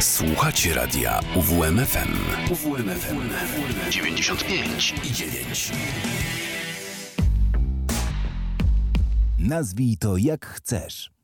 Słuchacie radia UWMFM. UWMFM 95 i 9. Nazwij to jak chcesz.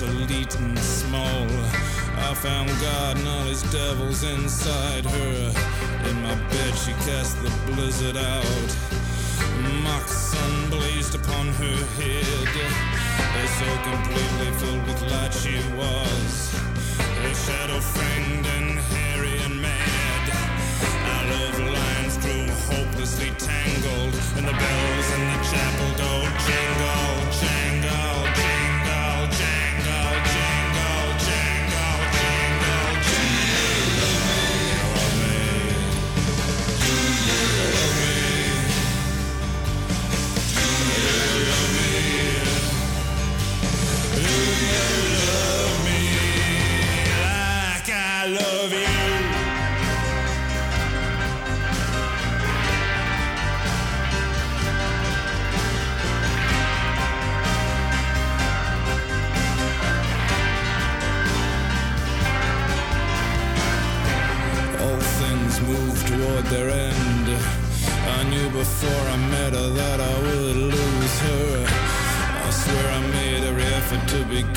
obsolete and small. I found God and all his devils inside her. In my bed, she cast the blizzard out. Mock sun blazed upon her head. As so completely filled with light she was. A shadow fanged and hairy and mad. Our love lines grew hopelessly tangled. And the bells in the chapel door jingle, jangle.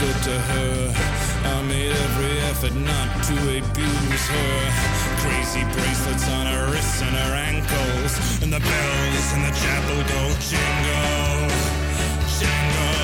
good to her. I made every effort not to abuse her. Crazy bracelets on her wrists and her ankles, and the bells in the chapel go jingle, jingle.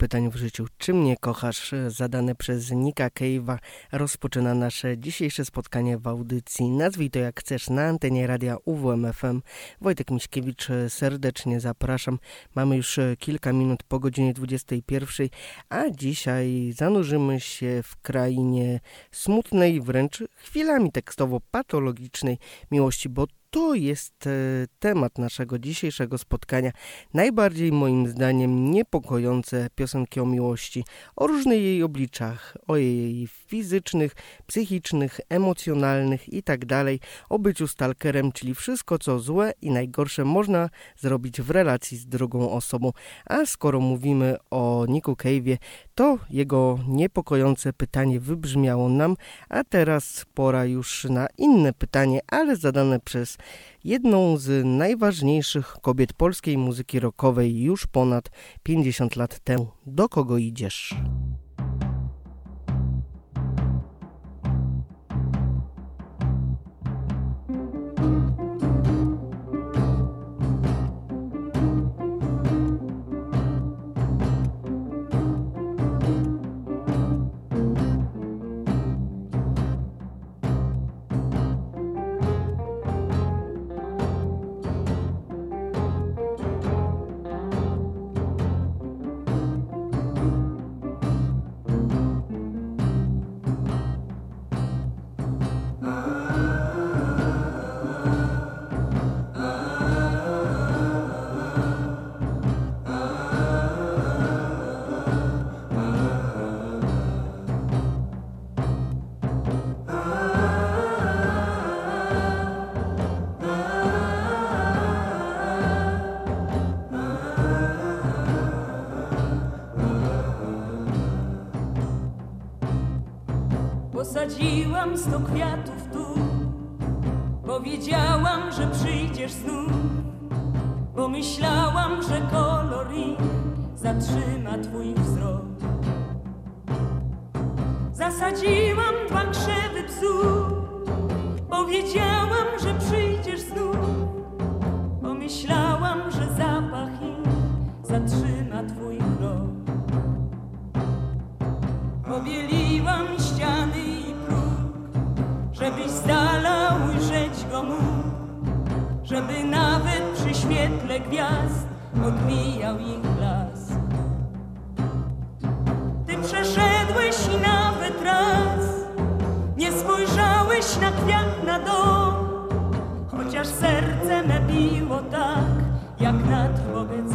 Pytań w życiu, czy mnie kochasz, zadane przez Nika Cave'a, rozpoczyna nasze dzisiejsze spotkanie w audycji. Nazwij to jak chcesz na antenie radia UWMFM. Wojtek Miśkiewicz, serdecznie zapraszam. Mamy już kilka minut po godzinie 21, a dzisiaj zanurzymy się w krainie smutnej, wręcz chwilami tekstowo-patologicznej miłości, bo to jest e, temat naszego dzisiejszego spotkania. Najbardziej moim zdaniem niepokojące piosenki o miłości, o różnych jej obliczach, o jej fizycznych, psychicznych, emocjonalnych itd. Tak o byciu stalkerem, czyli wszystko co złe i najgorsze można zrobić w relacji z drugą osobą. A skoro mówimy o Niku Cave'ie, to jego niepokojące pytanie wybrzmiało nam, a teraz pora już na inne pytanie, ale zadane przez jedną z najważniejszych kobiet polskiej muzyki rockowej już ponad 50 lat temu. Do kogo idziesz? Na kwiat na dom, chociaż serce me biło tak, jak na trwogę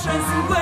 przez.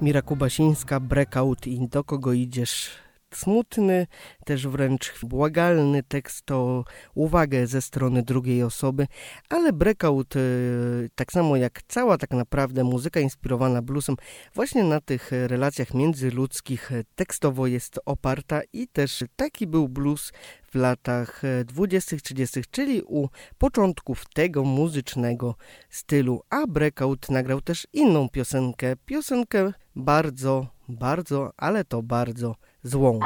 Mira Kubasińska, Breakout i Do kogo idziesz? Smutny, też wręcz błagalny tekst o uwagę ze strony drugiej osoby, ale Breakout, e, tak samo jak cała tak naprawdę muzyka inspirowana bluesem, właśnie na tych relacjach międzyludzkich tekstowo jest oparta i też taki był blues w latach 20-30, czyli u początków tego muzycznego stylu. A Breakout nagrał też inną piosenkę, piosenkę bardzo, bardzo, ale to bardzo złą.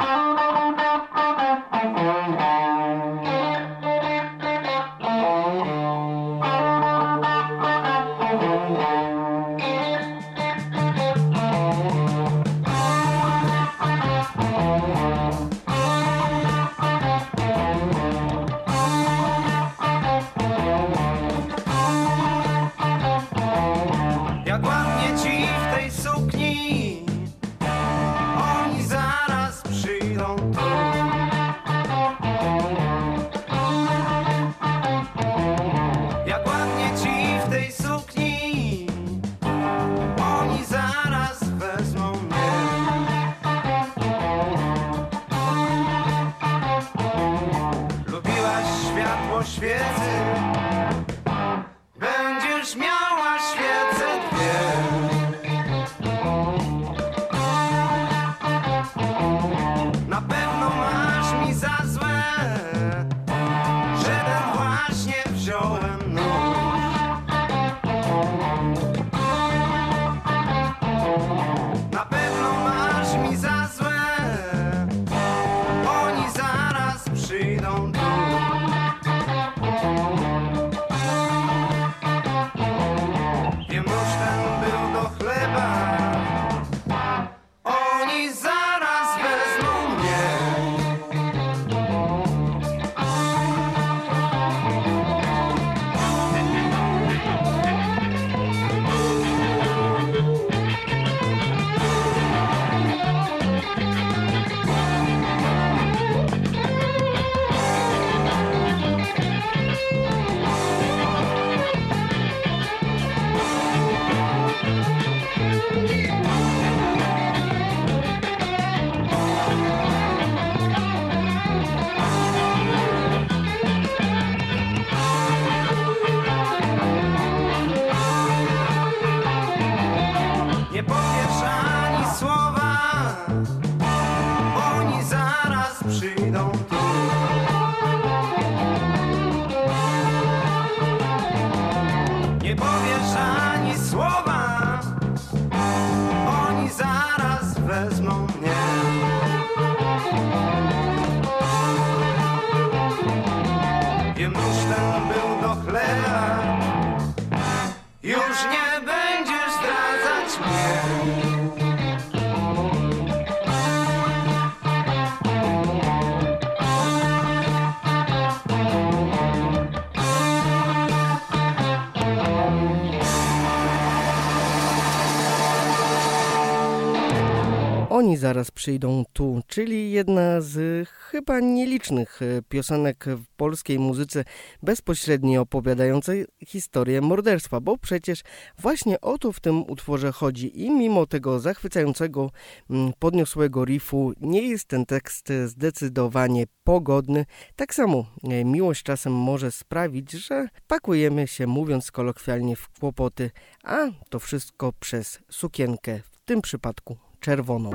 Zaraz przyjdą tu, czyli jedna z chyba nielicznych e, piosenek w polskiej muzyce bezpośrednio opowiadającej historię morderstwa, bo przecież właśnie o to w tym utworze chodzi i mimo tego zachwycającego, mm, podniosłego riffu nie jest ten tekst zdecydowanie pogodny. Tak samo e, miłość czasem może sprawić, że pakujemy się, mówiąc kolokwialnie, w kłopoty, a to wszystko przez sukienkę, w tym przypadku czerwoną.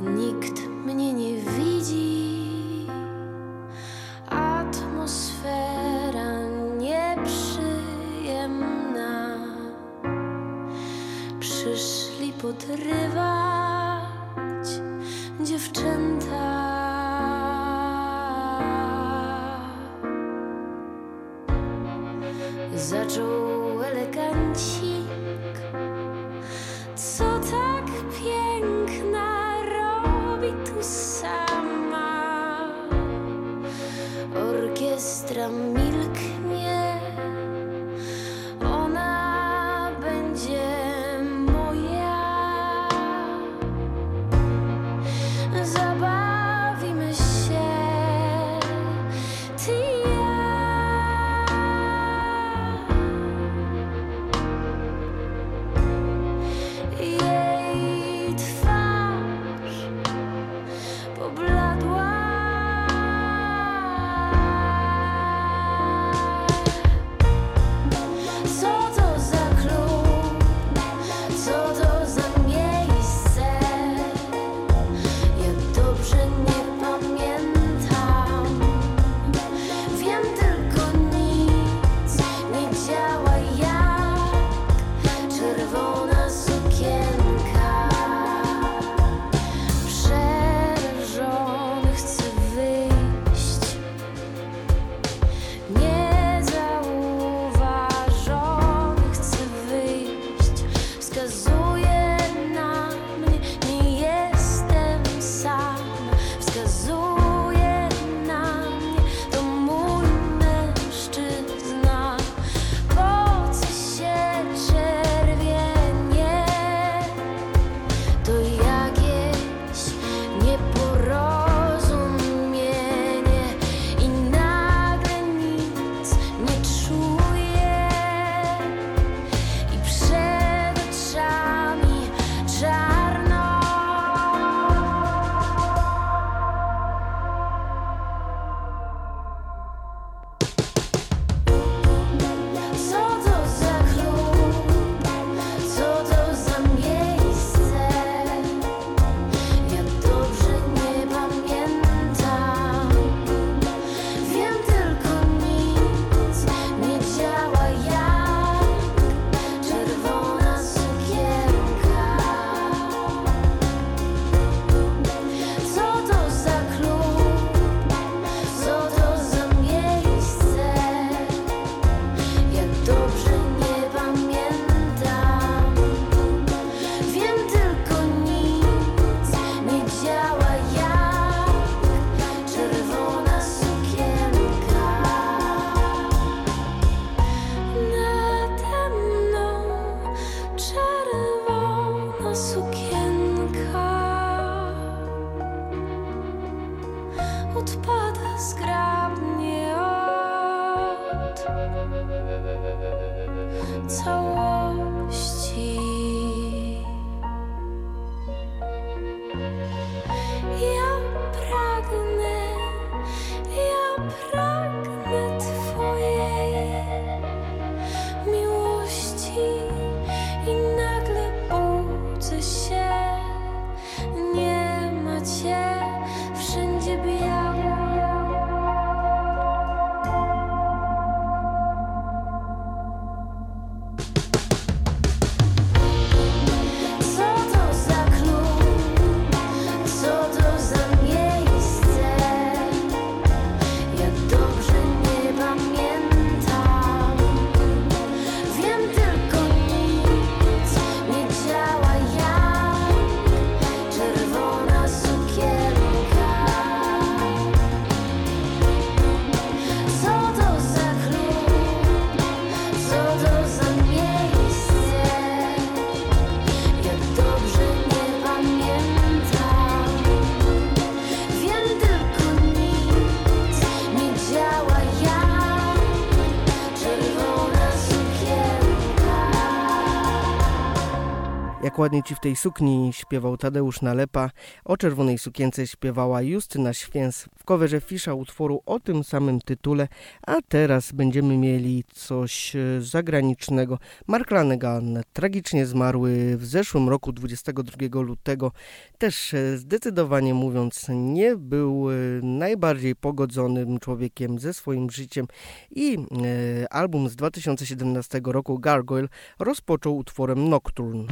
Nikt mnie nie widzi, atmosfera nieprzyjemna. Przyszli podrywać odpada zgrabnie od całości. Dokładnie ci w tej sukni śpiewał Tadeusz Nalepa, o czerwonej sukience śpiewała Justyna Święs. W coverze Fisza utworu o tym samym tytule, a teraz będziemy mieli coś e, zagranicznego. Mark Lanegan tragicznie zmarły w zeszłym roku 22 lutego, też e, zdecydowanie mówiąc nie był e, najbardziej pogodzonym człowiekiem ze swoim życiem. I album z 2017 roku Gargoyle rozpoczął utworem Nocturne.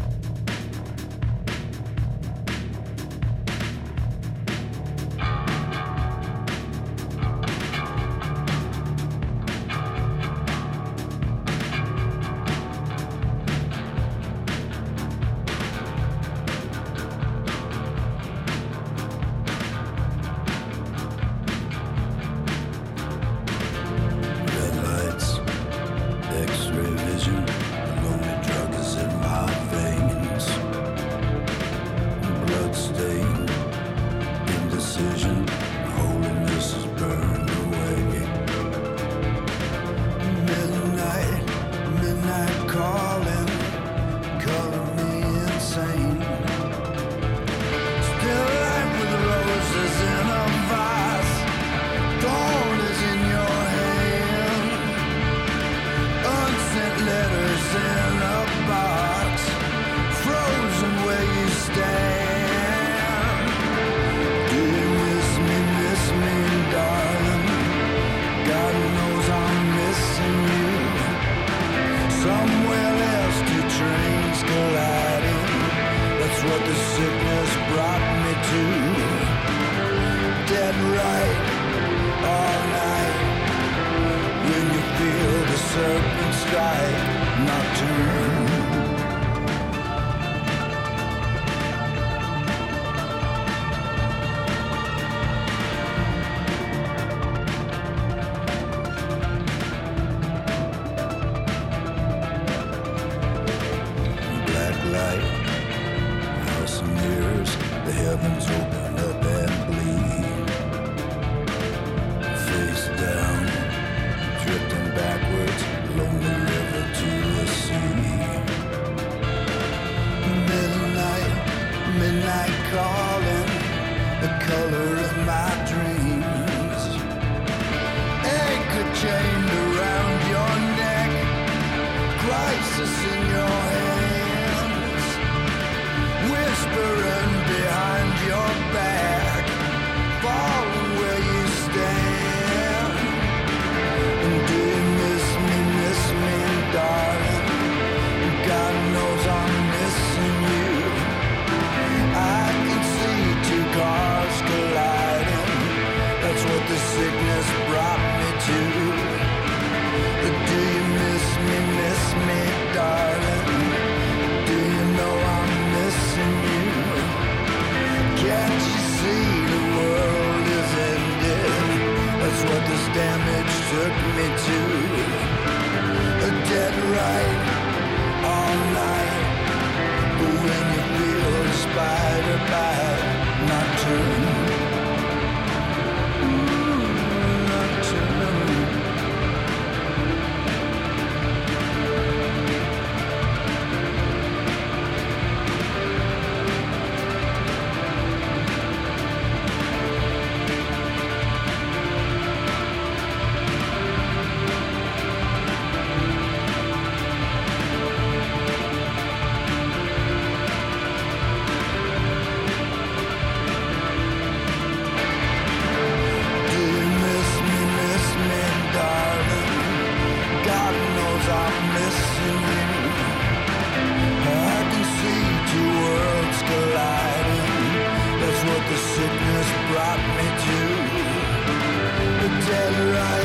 Right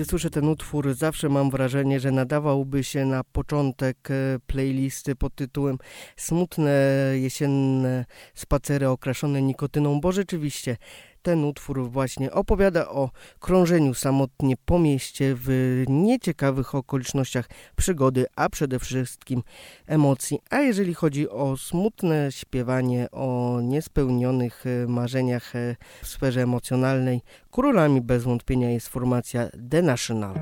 Kiedy słyszę ten utwór, zawsze mam wrażenie, że nadawałby się na początek e, playlisty pod tytułem Smutne jesienne spacery okraszone nikotyną, bo rzeczywiście ten utwór właśnie opowiada o krążeniu samotnie po mieście w nieciekawych okolicznościach przygody, a przede wszystkim emocji. A jeżeli chodzi o smutne śpiewanie o niespełnionych e, marzeniach e, w sferze emocjonalnej, królami bez wątpienia jest formacja The National.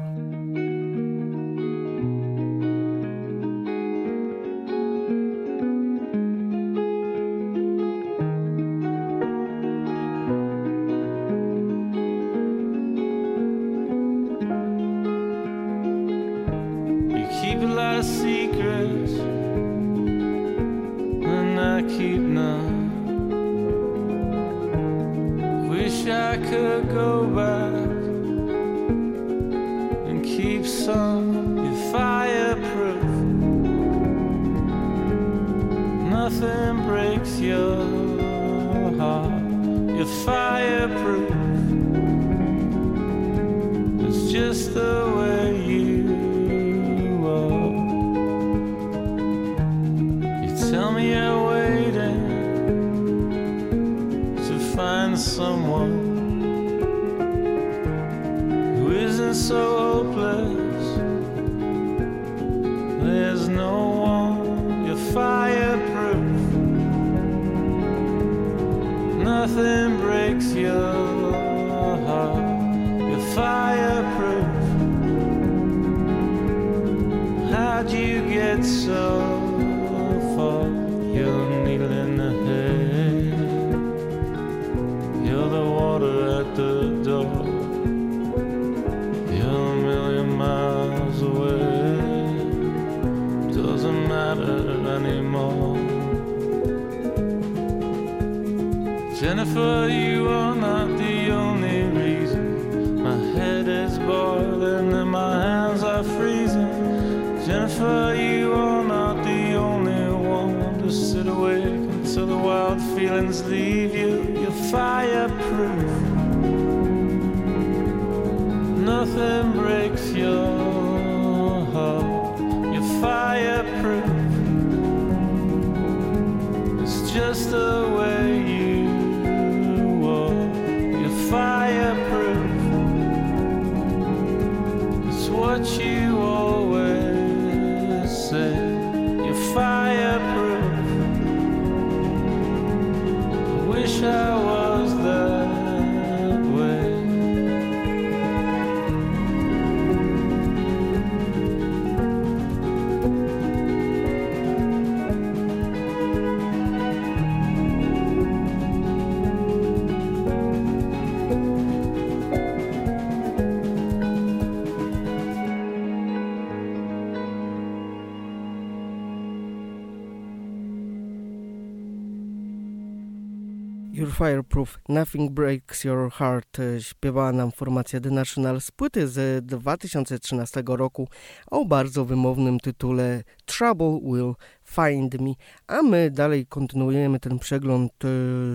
Go back and keep some. You're fireproof. Nothing breaks your heart. You're fireproof. It's just the way so hopeless. There's no one, you're fireproof. Nothing breaks your heart. You're fireproof. How'd you get so Jennifer, you are not the only reason. My head is boiling and my hands are freezing. Jennifer, you are not the only one to sit awake until the wild feelings leave you. You're fireproof. Nothing breaks your heart. You're fireproof. It's just the You're Fireproof, Nothing Breaks Your Heart e, śpiewała nam formacja The National z płyty z 2013 roku o bardzo wymownym tytule Trouble Will Find Me, a my dalej kontynuujemy ten przegląd e,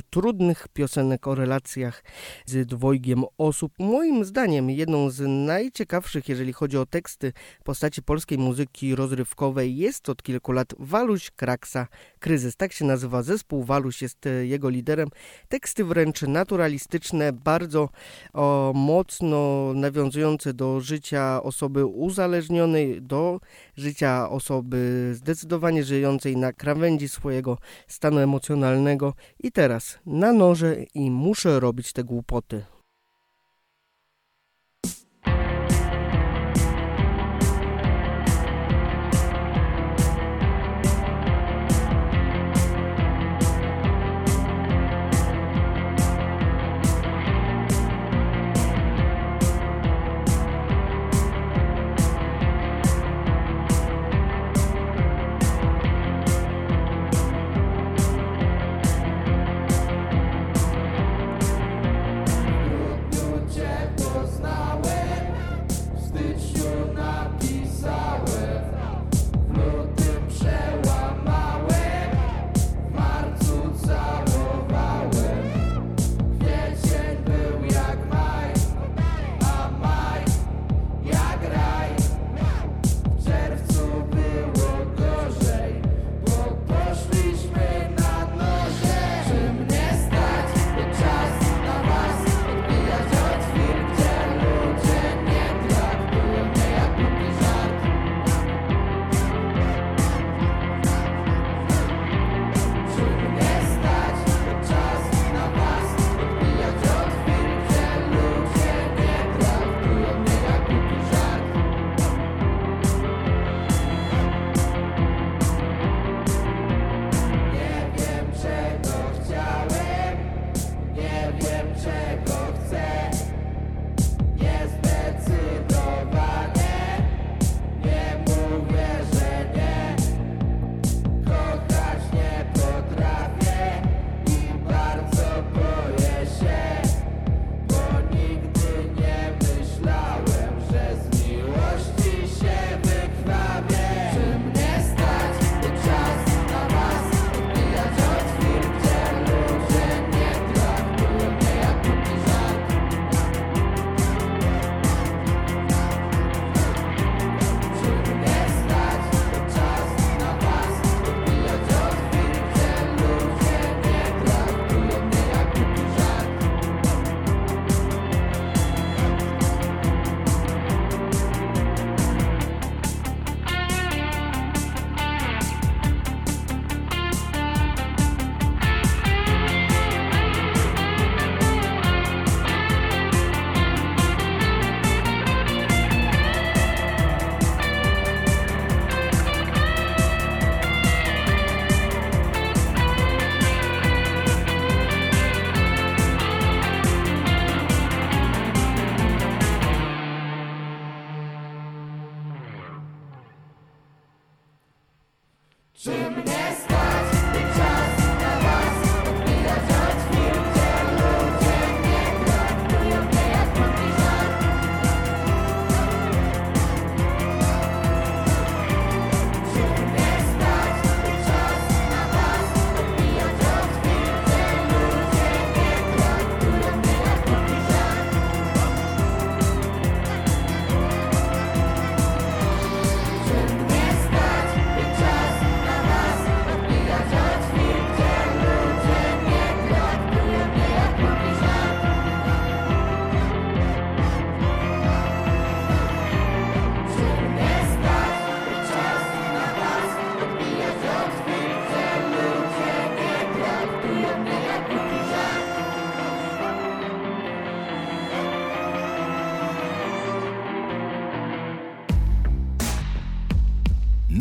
trudnych piosenek o relacjach z dwojgiem osób. Moim zdaniem jedną z najciekawszych, jeżeli chodzi o teksty postaci polskiej muzyki rozrywkowej jest od kilku lat Waluś Kraksa Kryzys. Tak się nazywa zespół, Waluś jest e, jego liderem. Teksty wręcz naturalistyczne, bardzo o, mocno nawiązujące do życia osoby uzależnionej, do życia osoby zdecydowanie żyjącej na krawędzi swojego stanu emocjonalnego i teraz na noże i muszę robić te głupoty.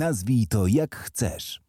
Nazwij to jak chcesz.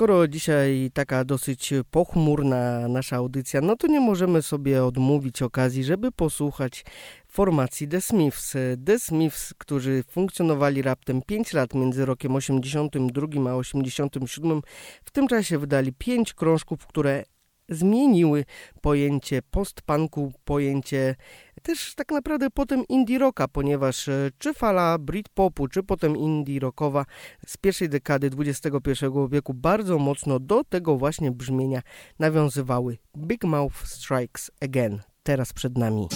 Skoro dzisiaj taka dosyć pochmurna nasza audycja, no to nie możemy sobie odmówić okazji, żeby posłuchać formacji The Smiths. The Smiths, którzy funkcjonowali raptem 5 lat między rokiem 82 a 87. W tym czasie wydali 5 krążków, które zmieniły pojęcie postpunku, pojęcie Też tak naprawdę potem indie rocka, ponieważ e, czy fala Britpopu, czy potem indie rockowa z pierwszej dekady XXI wieku bardzo mocno do tego właśnie brzmienia nawiązywały. Big Mouth Strikes Again, teraz przed nami.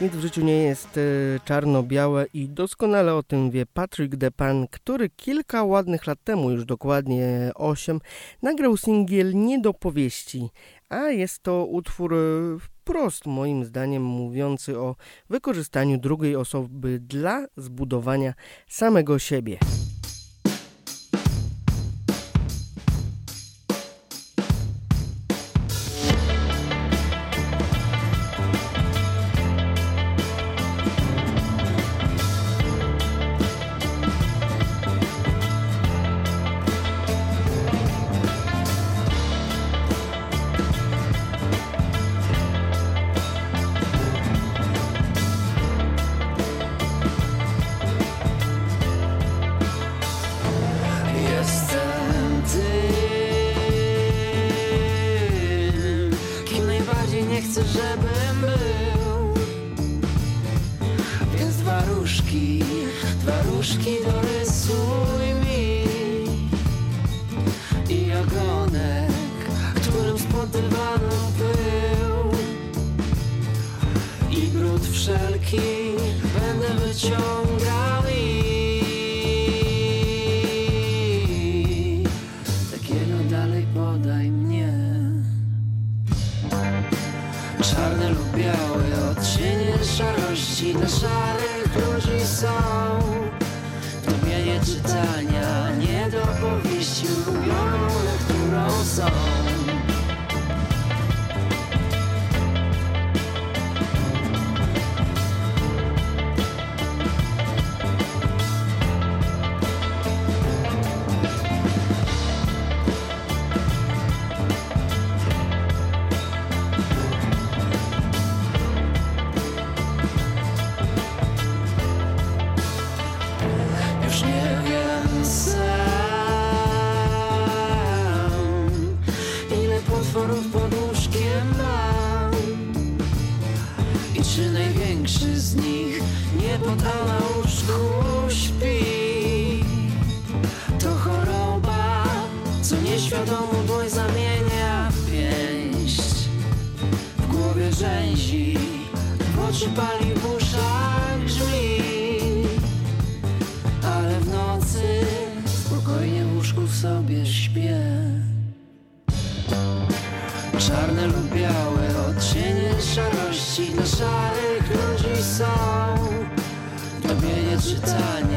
Nic w życiu nie jest e, czarno-białe i doskonale o tym wie Patrick DePan, który kilka ładnych lat temu, już dokładnie 8, nagrał singiel Nie do powieści, a jest to utwór e, wprost moim zdaniem mówiący o wykorzystaniu drugiej osoby dla zbudowania samego siebie. none.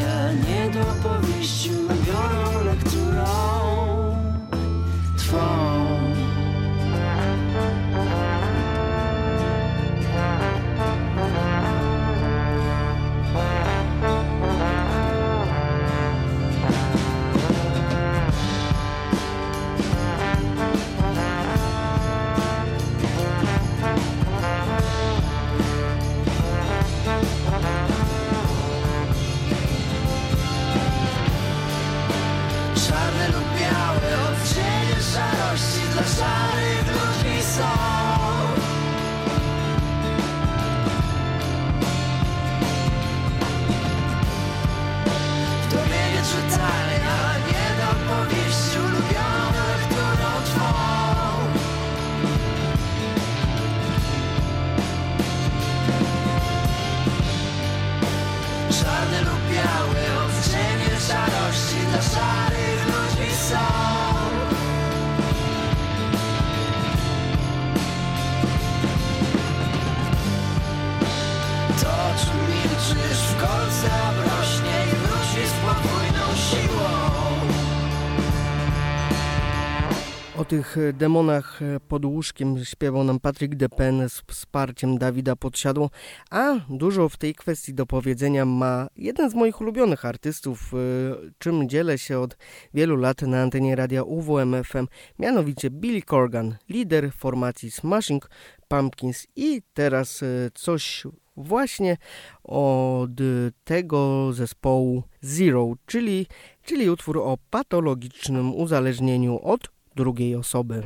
E, demonach e, pod łóżkiem śpiewał nam Patrick Depen z wsparciem Dawida Podsiadło, a dużo w tej kwestii do powiedzenia ma jeden z moich ulubionych artystów, e, czym dzielę się od wielu lat na antenie radia UWMFM, mianowicie Billy Corgan, lider formacji Smashing Pumpkins. I teraz coś właśnie od tego zespołu Zero, czyli, czyli utwór o patologicznym uzależnieniu od drugiej osoby.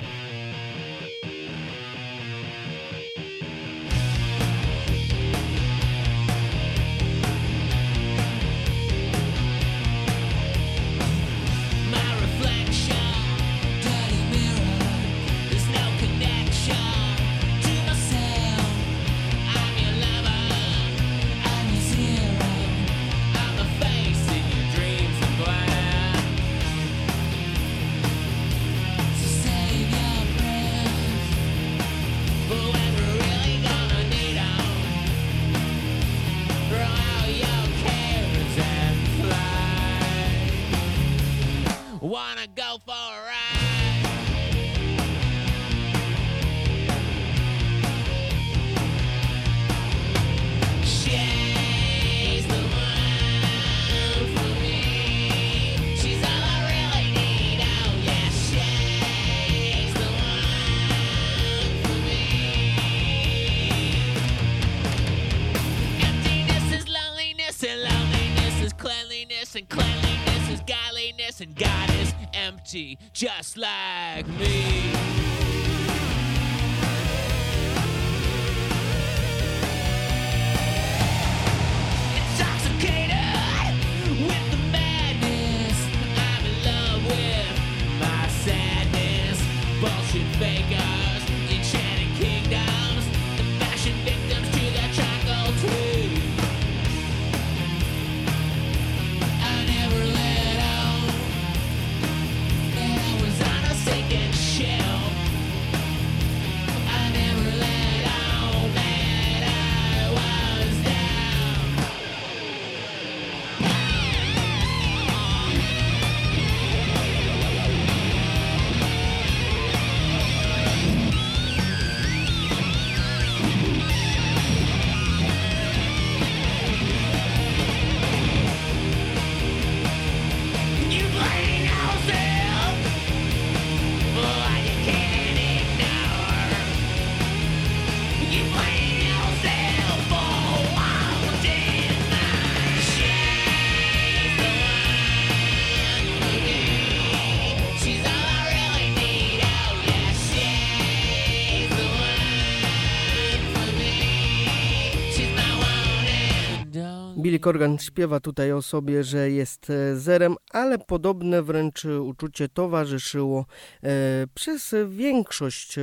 Corgan śpiewa tutaj o sobie, że jest e, zerem, ale podobne wręcz uczucie towarzyszyło e, przez większość e,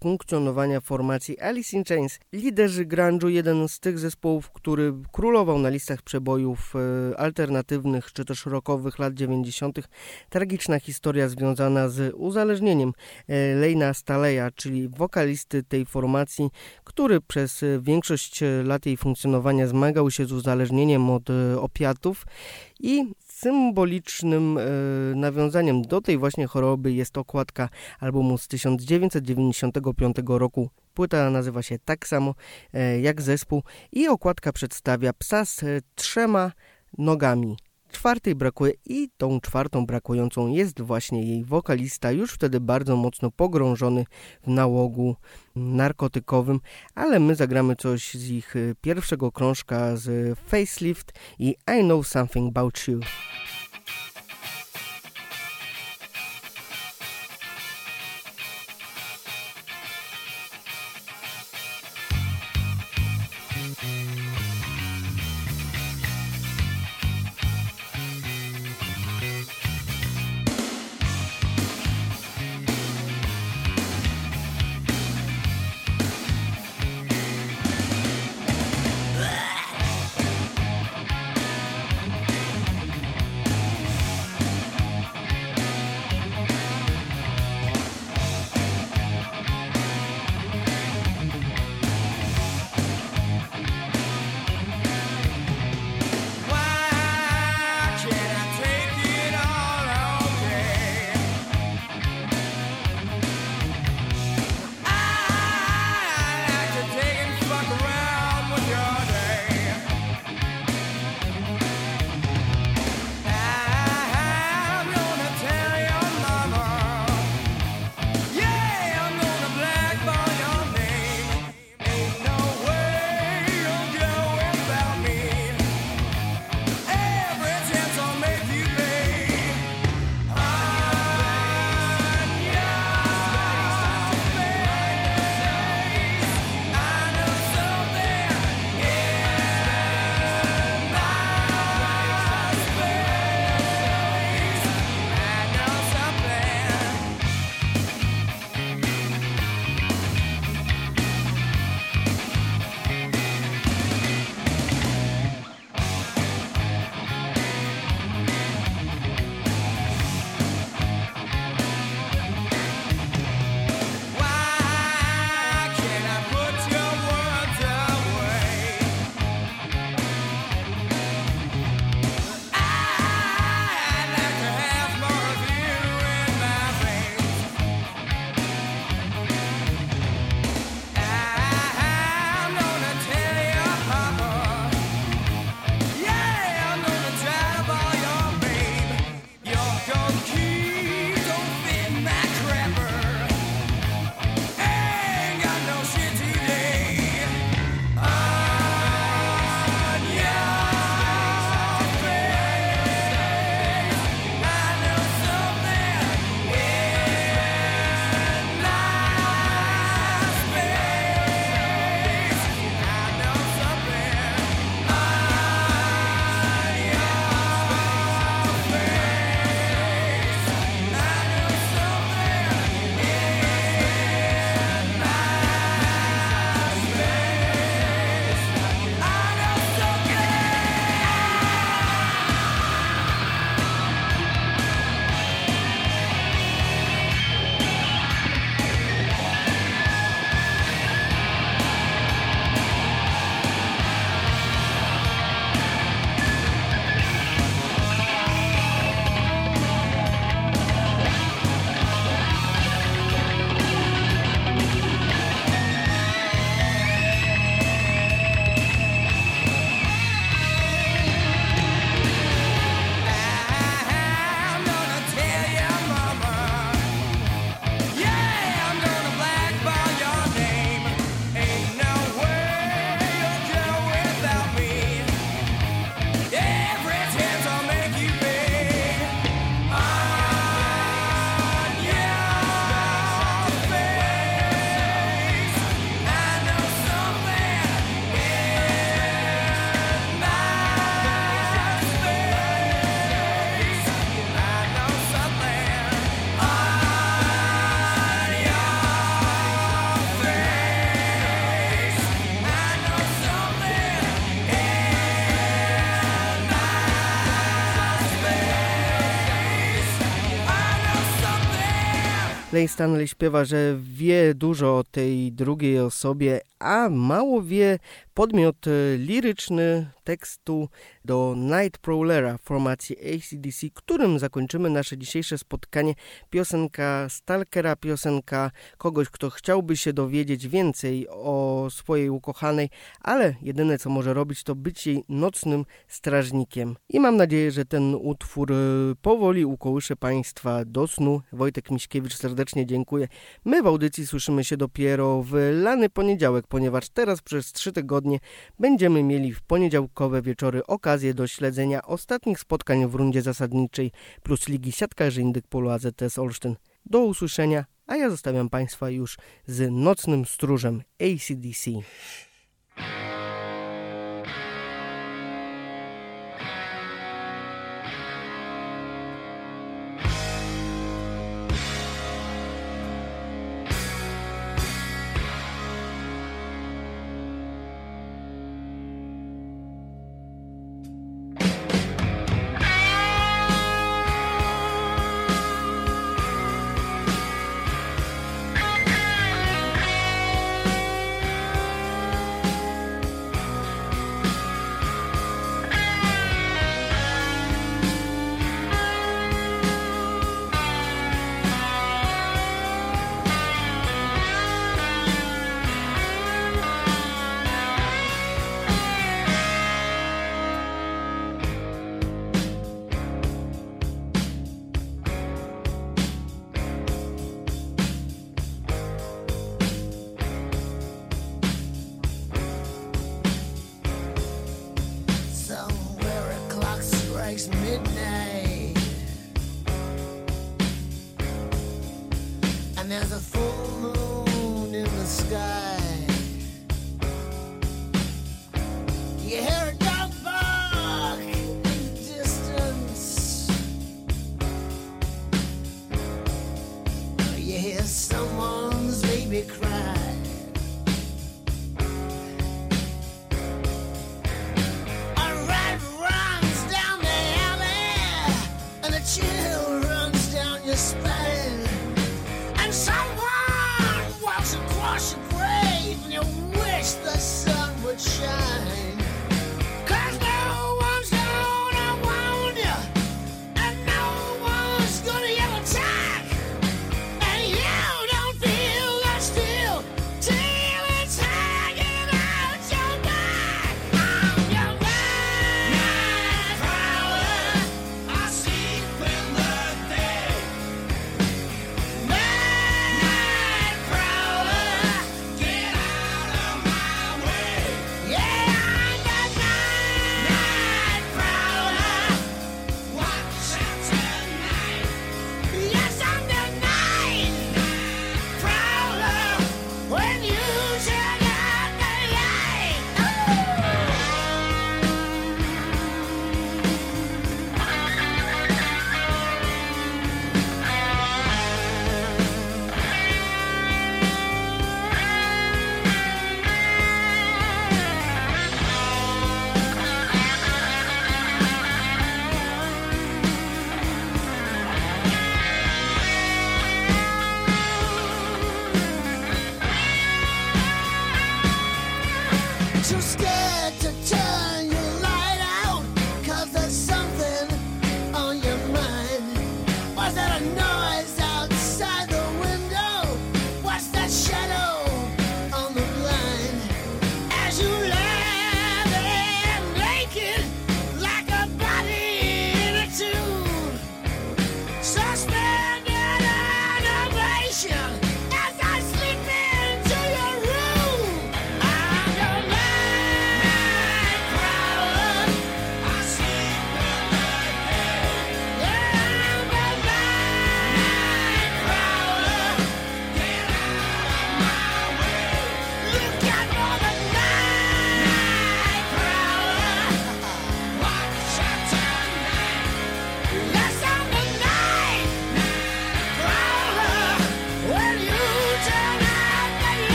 funkcjonowania formacji Alice in Chains. Liderzy grunge'u, jeden z tych zespołów, który królował na listach przebojów e, alternatywnych czy też rockowych lat 90. Tragiczna historia związana z uzależnieniem e, Lejna Staleja, czyli wokalisty tej formacji, który przez e, większość lat jej funkcjonowania zmagał się z uzależnieniem od opiatów i symbolicznym e, nawiązaniem do tej właśnie choroby jest okładka albumu z 1995 roku. Płyta nazywa się tak samo e, jak zespół i okładka przedstawia psa z e, trzema nogami. Czwartej brakuje i tą czwartą brakującą jest właśnie jej wokalista, już wtedy bardzo mocno pogrążony w nałogu narkotykowym, ale my zagramy coś z ich e, pierwszego krążka z Facelift i I Know Something About You. Lej Stanley śpiewa, że wie dużo o tej drugiej osobie, a mało wie podmiot e, liryczny tekstu do Night Prowlera formacji ACDC, którym zakończymy nasze dzisiejsze spotkanie. Piosenka Stalkera, piosenka kogoś, kto chciałby się dowiedzieć więcej o swojej ukochanej, ale jedyne co może robić to być jej nocnym strażnikiem. I mam nadzieję, że ten utwór e, powoli ukołysze Państwa do snu. Wojtek Miśkiewicz serdecznie dziękuję. My w audycji słyszymy się dopiero w lany poniedziałek, ponieważ teraz przez trzy tygodnie będziemy mieli w poniedziałkowe wieczory okazję do śledzenia ostatnich spotkań w rundzie zasadniczej plus Ligi Siatkarzy Indyk Polu AZS Olsztyn. Do usłyszenia, a ja zostawiam Państwa już z nocnym stróżem ACDC.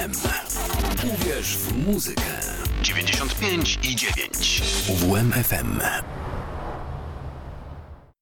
UWMFM. Uwierz w muzykę. 95 i 9. UWMFM.